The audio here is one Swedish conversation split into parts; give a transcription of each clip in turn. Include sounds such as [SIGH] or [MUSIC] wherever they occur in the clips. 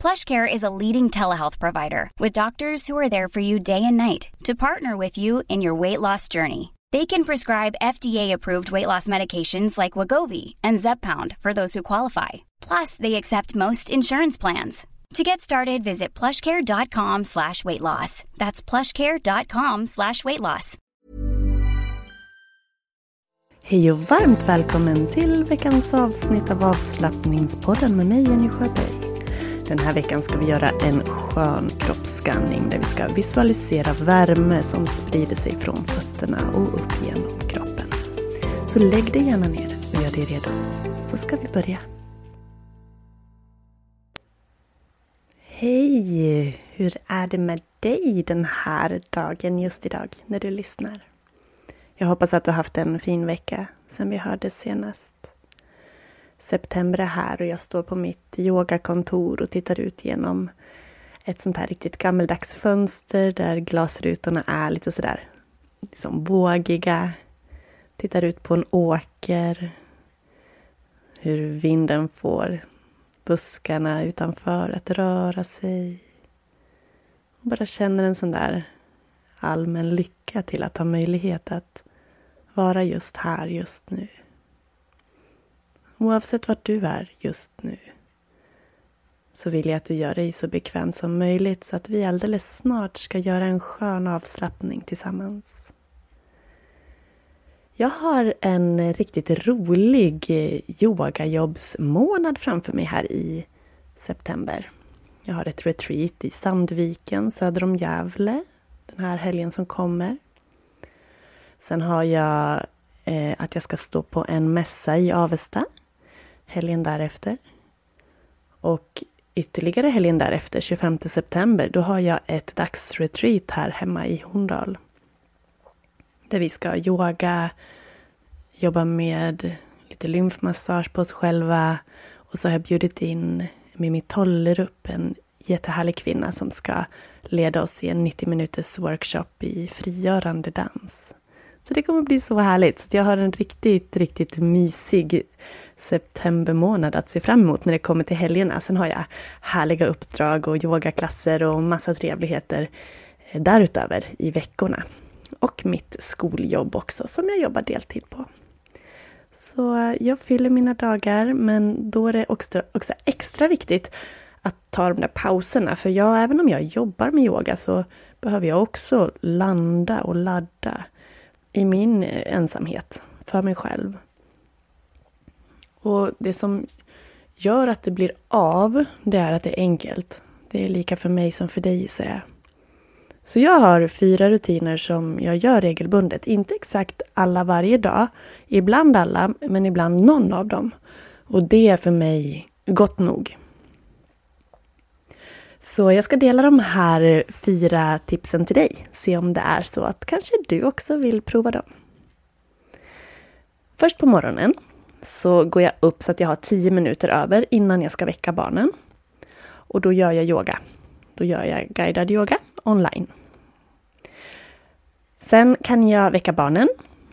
PlushCare is a leading telehealth provider with doctors who are there for you day and night to partner with you in your weight loss journey. They can prescribe FDA-approved weight loss medications like Wagovi and Zepbound for those who qualify. Plus, they accept most insurance plans. To get started, visit plushcare.com slash weight loss. That's plushcare.com slash weight loss. Hej och varmt välkommen till veckans avsnitt av avslappningspodden med mig Jenny Sjöberg. Den här veckan ska vi göra en skön kroppsskanning där vi ska visualisera värme som sprider sig från fötterna och upp genom kroppen. Så lägg dig gärna ner och gör dig redo. Så ska vi börja. Hej! Hur är det med dig den här dagen just idag när du lyssnar? Jag hoppas att du har haft en fin vecka sedan vi hördes senast. September är här och jag står på mitt yogakontor och tittar ut genom ett sånt här riktigt gammeldags fönster där glasrutorna är lite sådär liksom vågiga. Tittar ut på en åker. Hur vinden får buskarna utanför att röra sig. Och bara känner en sån där allmän lycka till att ha möjlighet att vara just här just nu. Oavsett vart du är just nu så vill jag att du gör dig så bekväm som möjligt så att vi alldeles snart ska göra en skön avslappning tillsammans. Jag har en riktigt rolig yogajobbsmånad framför mig här i september. Jag har ett retreat i Sandviken söder om Gävle den här helgen som kommer. Sen har jag eh, att jag ska stå på en mässa i Avesta helgen därefter. Och ytterligare helgen därefter, 25 september, då har jag ett dagsretreat här hemma i Horndal. Där vi ska yoga, jobba med lite lymfmassage på oss själva. Och så har jag bjudit in Mimi Tollerup, en jättehärlig kvinna som ska leda oss i en 90 minuters workshop i frigörande dans. Så det kommer bli så härligt. Så jag har en riktigt, riktigt mysig september månad att se fram emot när det kommer till helgerna. Sen har jag härliga uppdrag och yogaklasser och massa trevligheter eh, därutöver i veckorna. Och mitt skoljobb också som jag jobbar deltid på. Så eh, jag fyller mina dagar men då är det också, också extra viktigt att ta de där pauserna. För jag, även om jag jobbar med yoga så behöver jag också landa och ladda i min eh, ensamhet för mig själv. Och det som gör att det blir av, det är att det är enkelt. Det är lika för mig som för dig, gissar jag. Så jag har fyra rutiner som jag gör regelbundet. Inte exakt alla varje dag. Ibland alla, men ibland någon av dem. Och det är för mig gott nog. Så jag ska dela de här fyra tipsen till dig. Se om det är så att kanske du också vill prova dem. Först på morgonen så går jag upp så att jag har tio minuter över innan jag ska väcka barnen. Och då gör jag yoga. Då gör jag guidad yoga online. Sen kan jag väcka barnen,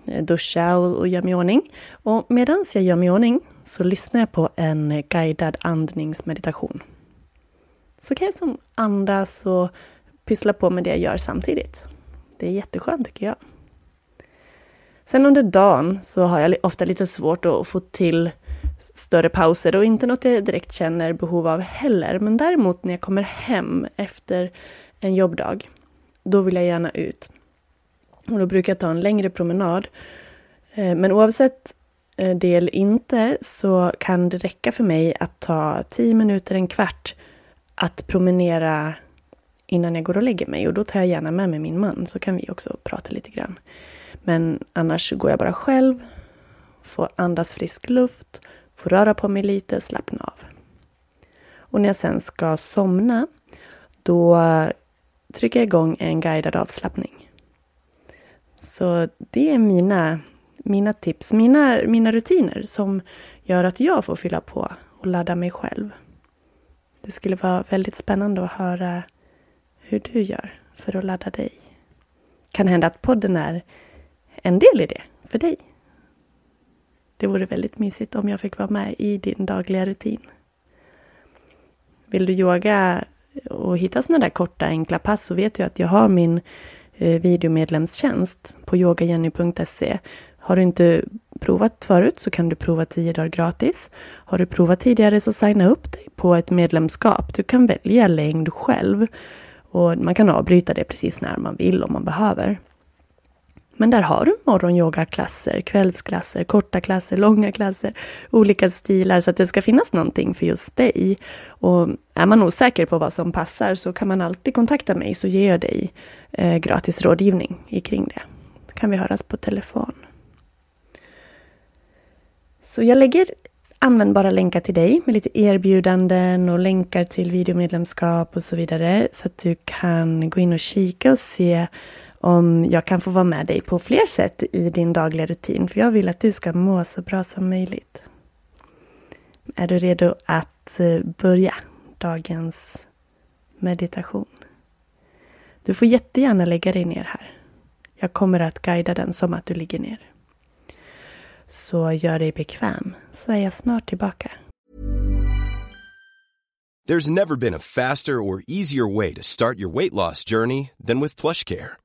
eh, duscha och, och göra mig i ordning. Och medan jag gör mig i ordning så lyssnar jag på en guidad andningsmeditation. Så kan jag som andas och pyssla på med det jag gör samtidigt. Det är jätteskönt tycker jag. Sen under dagen så har jag ofta lite svårt att få till större pauser och inte något jag direkt känner behov av heller. Men däremot när jag kommer hem efter en jobbdag, då vill jag gärna ut. Och då brukar jag ta en längre promenad. Eh, men oavsett eh, det eller inte så kan det räcka för mig att ta 10 minuter, en kvart att promenera innan jag går och lägger mig. Och då tar jag gärna med mig min man så kan vi också prata lite grann. Men annars går jag bara själv, får andas frisk luft, får röra på mig lite, slappna av. Och när jag sen ska somna, då trycker jag igång en guidad avslappning. Så det är mina, mina tips, mina, mina rutiner som gör att jag får fylla på och ladda mig själv. Det skulle vara väldigt spännande att höra hur du gör för att ladda dig. Kan hända att podden är en del i det för dig. Det vore väldigt mysigt om jag fick vara med i din dagliga rutin. Vill du yoga och hitta sådana där korta enkla pass så vet du att jag har min eh, videomedlemstjänst på yogajenny.se. Har du inte provat förut så kan du prova 10 dagar gratis. Har du provat tidigare så signa upp dig på ett medlemskap. Du kan välja längd själv och man kan avbryta det precis när man vill om man behöver. Men där har du morgonyogaklasser, kvällsklasser, korta klasser, långa klasser, olika stilar så att det ska finnas någonting för just dig. Och är man osäker på vad som passar så kan man alltid kontakta mig så ger jag dig eh, gratis rådgivning kring det. Då kan vi höras på telefon. Så jag lägger användbara länkar till dig med lite erbjudanden och länkar till videomedlemskap och så vidare så att du kan gå in och kika och se om jag kan få vara med dig på fler sätt i din dagliga rutin. För jag vill att du ska må så bra som möjligt. Är du redo att eh, börja dagens meditation? Du får jättegärna lägga dig ner här. Jag kommer att guida den som att du ligger ner. Så gör dig bekväm, så är jag snart tillbaka. There's never been a faster or easier way to start your weight loss journey than with plush care.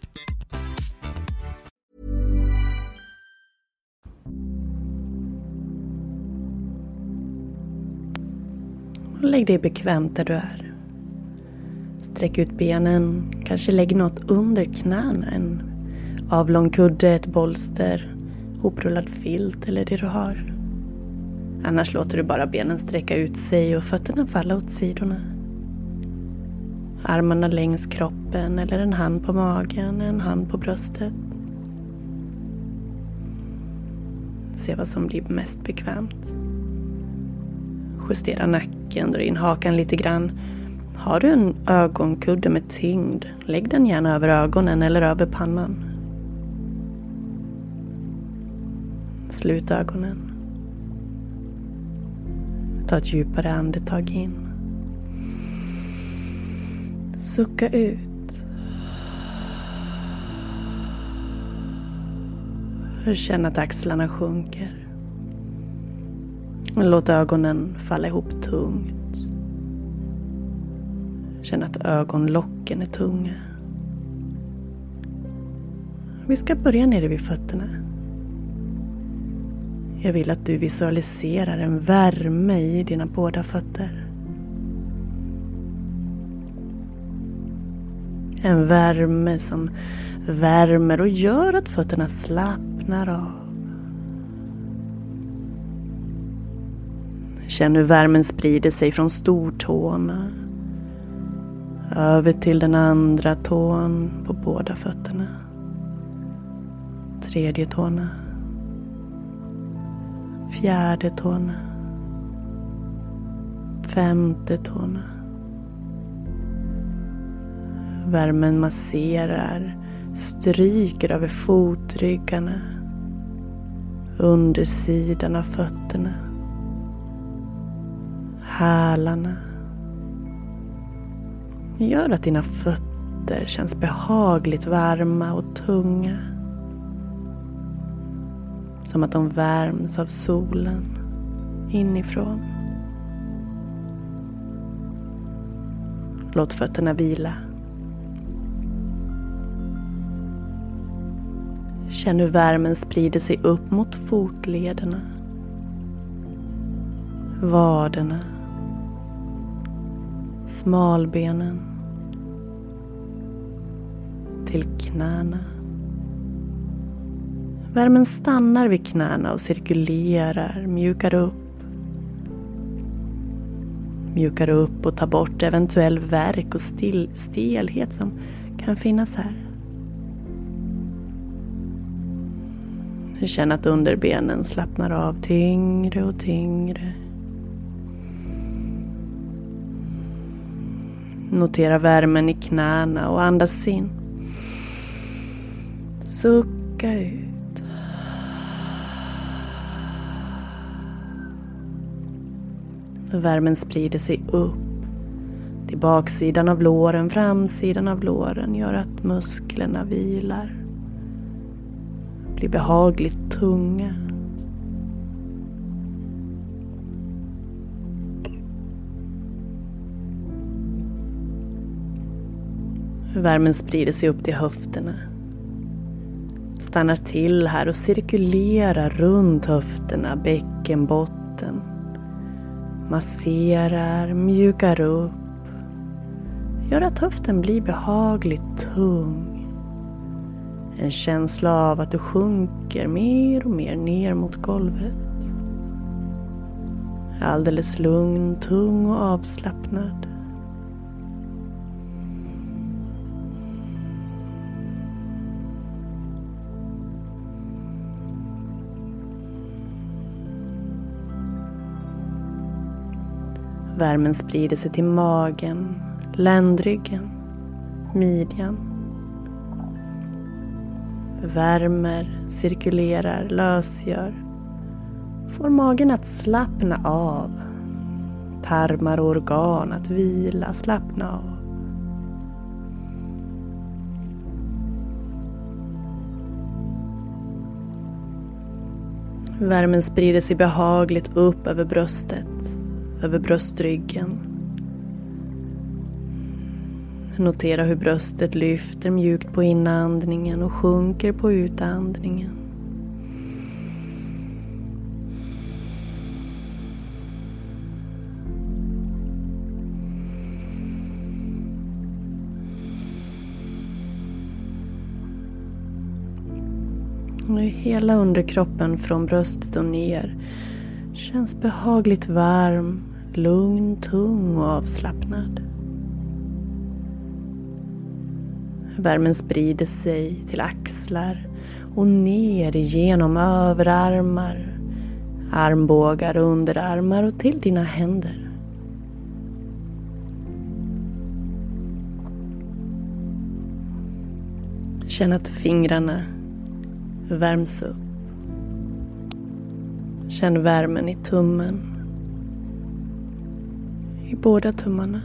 Lägg dig bekvämt där du är. Sträck ut benen, kanske lägg något under knäna. En avlång kudde, ett bolster, hoprullad filt eller det du har. Annars låter du bara benen sträcka ut sig och fötterna falla åt sidorna. Armarna längs kroppen eller en hand på magen, en hand på bröstet. Se vad som blir mest bekvämt. Justera nacken, dra in hakan lite grann. Har du en ögonkudde med tyngd, lägg den gärna över ögonen eller över pannan. Slut ögonen. Ta ett djupare andetag in. Sucka ut. Känn att axlarna sjunker. Låt ögonen falla ihop tungt. Känn att ögonlocken är tunga. Vi ska börja nere vid fötterna. Jag vill att du visualiserar en värme i dina båda fötter. En värme som värmer och gör att fötterna slappnar av. Känn hur värmen sprider sig från stortårna över till den andra tån på båda fötterna. Tredje tårna. Fjärde tårna. Femte tårna. Värmen masserar, stryker över fotryggarna, undersidan av fötterna, hälarna. Gör att dina fötter känns behagligt varma och tunga. Som att de värms av solen inifrån. Låt fötterna vila. Känn hur värmen sprider sig upp mot fotlederna. Vaderna. Smalbenen. Till knäna. Värmen stannar vid knäna och cirkulerar, mjukar upp. Mjukar upp och tar bort eventuell värk och stil, stelhet som kan finnas här. Känn att underbenen slappnar av tyngre och tyngre. Notera värmen i knäna och andas in. Sucka ut. Värmen sprider sig upp till baksidan av låren, framsidan av låren gör att musklerna vilar blir behagligt tunga. Värmen sprider sig upp till höfterna. Stannar till här och cirkulerar runt höfterna, bäckenbotten. Masserar, mjukar upp. Gör att höften blir behagligt tung. En känsla av att du sjunker mer och mer ner mot golvet. Alldeles lugn, tung och avslappnad. Värmen sprider sig till magen, ländryggen, midjan värmer, cirkulerar, lösgör. Får magen att slappna av. Tarmar och organ att vila, slappna av. Värmen sprider sig behagligt upp över bröstet, över bröstryggen Notera hur bröstet lyfter mjukt på inandningen och sjunker på utandningen. hela underkroppen från bröstet och ner känns behagligt varm, lugn, tung och avslappnad. Värmen sprider sig till axlar och ner genom överarmar, armbågar, underarmar och till dina händer. Känn att fingrarna värms upp. Känn värmen i tummen, i båda tummarna.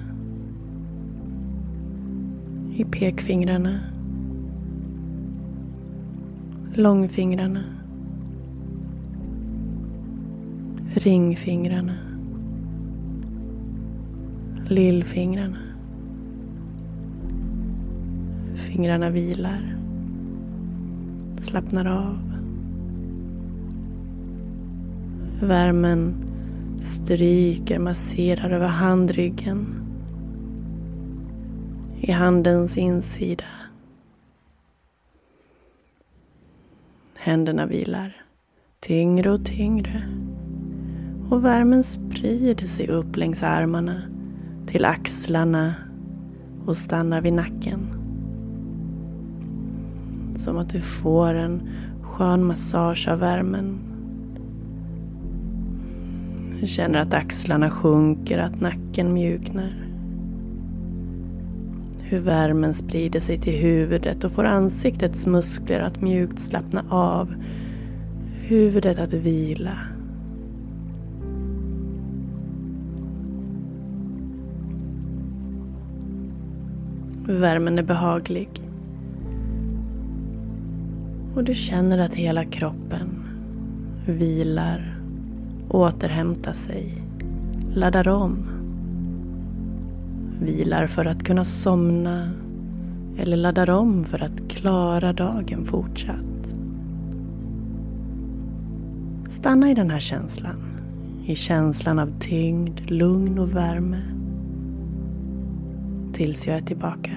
I pekfingrarna, långfingrarna, ringfingrarna, lillfingrarna. Fingrarna vilar, slappnar av. Värmen stryker, masserar över handryggen i handens insida. Händerna vilar tyngre och tyngre Och värmen sprider sig upp längs armarna, till axlarna och stannar vid nacken. Som att du får en skön massage av värmen. Du känner att axlarna sjunker, att nacken mjuknar. Hur värmen sprider sig till huvudet och får ansiktets muskler att mjukt slappna av. Huvudet att vila. Värmen är behaglig. Och du känner att hela kroppen vilar, återhämtar sig, laddar om. Vilar för att kunna somna eller laddar om för att klara dagen fortsatt. Stanna i den här känslan. I känslan av tyngd, lugn och värme. Tills jag är tillbaka.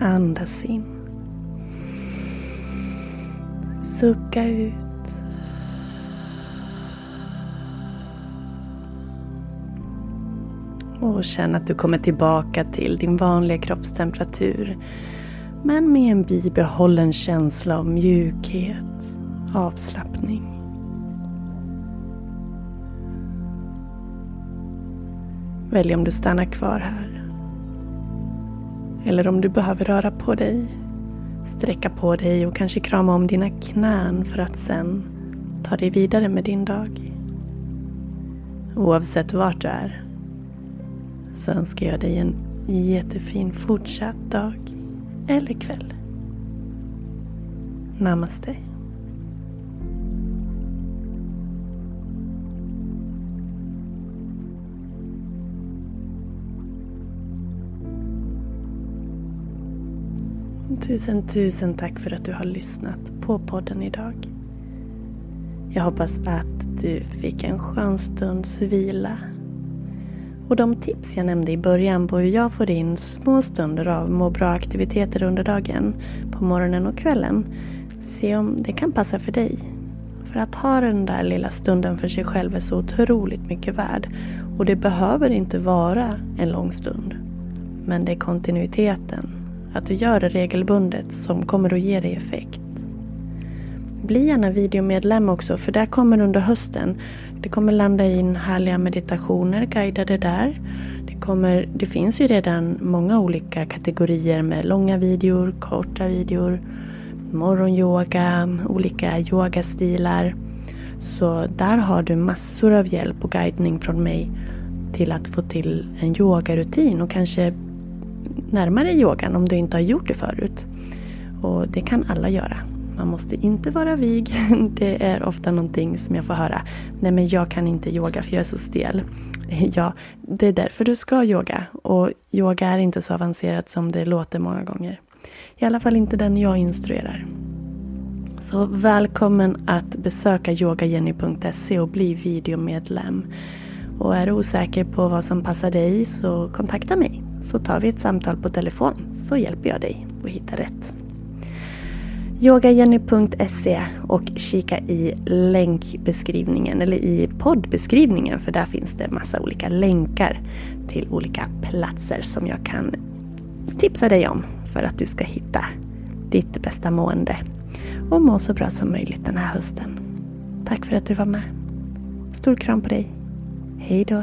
Andas in. Sucka ut. Och känn att du kommer tillbaka till din vanliga kroppstemperatur. Men med en bibehållen känsla av mjukhet, avslappning. Välj om du stannar kvar här. Eller om du behöver röra på dig, sträcka på dig och kanske krama om dina knän för att sen ta dig vidare med din dag. Oavsett vart du är så önskar jag dig en jättefin fortsatt dag eller kväll. Namaste. Tusen, tusen tack för att du har lyssnat på podden idag. Jag hoppas att du fick en skön stunds vila. Och de tips jag nämnde i början på hur jag får in små stunder av må bra-aktiviteter under dagen, på morgonen och kvällen, se om det kan passa för dig. För att ha den där lilla stunden för sig själv är så otroligt mycket värd. Och det behöver inte vara en lång stund. Men det är kontinuiteten att du gör det regelbundet som kommer att ge dig effekt. Bli gärna videomedlem också för där kommer under hösten det kommer landa in härliga meditationer guidade där. Det, kommer, det finns ju redan många olika kategorier med långa videor, korta videor, morgonyoga, olika yogastilar. Så där har du massor av hjälp och guidning från mig till att få till en yogarutin och kanske närmare yogan om du inte har gjort det förut. Och det kan alla göra. Man måste inte vara vig. [LAUGHS] Det är ofta någonting som jag får höra. Nej men jag kan inte yoga för jag är så stel. [LAUGHS] Ja, det är därför du ska yoga. Och yoga är inte så avancerat som det låter många gånger. I alla fall inte den jag instruerar. Så välkommen att besöka yogajenny.se och bli videomedlem. Och är du osäker på vad som passar dig så kontakta mig så tar vi ett samtal på telefon så hjälper jag dig att hitta rätt. Yogajenny.se och kika i länkbeskrivningen eller i poddbeskrivningen för där finns det massa olika länkar till olika platser som jag kan tipsa dig om för att du ska hitta ditt bästa mående och må så bra som möjligt den här hösten. Tack för att du var med. Stor kram på dig. Hej då.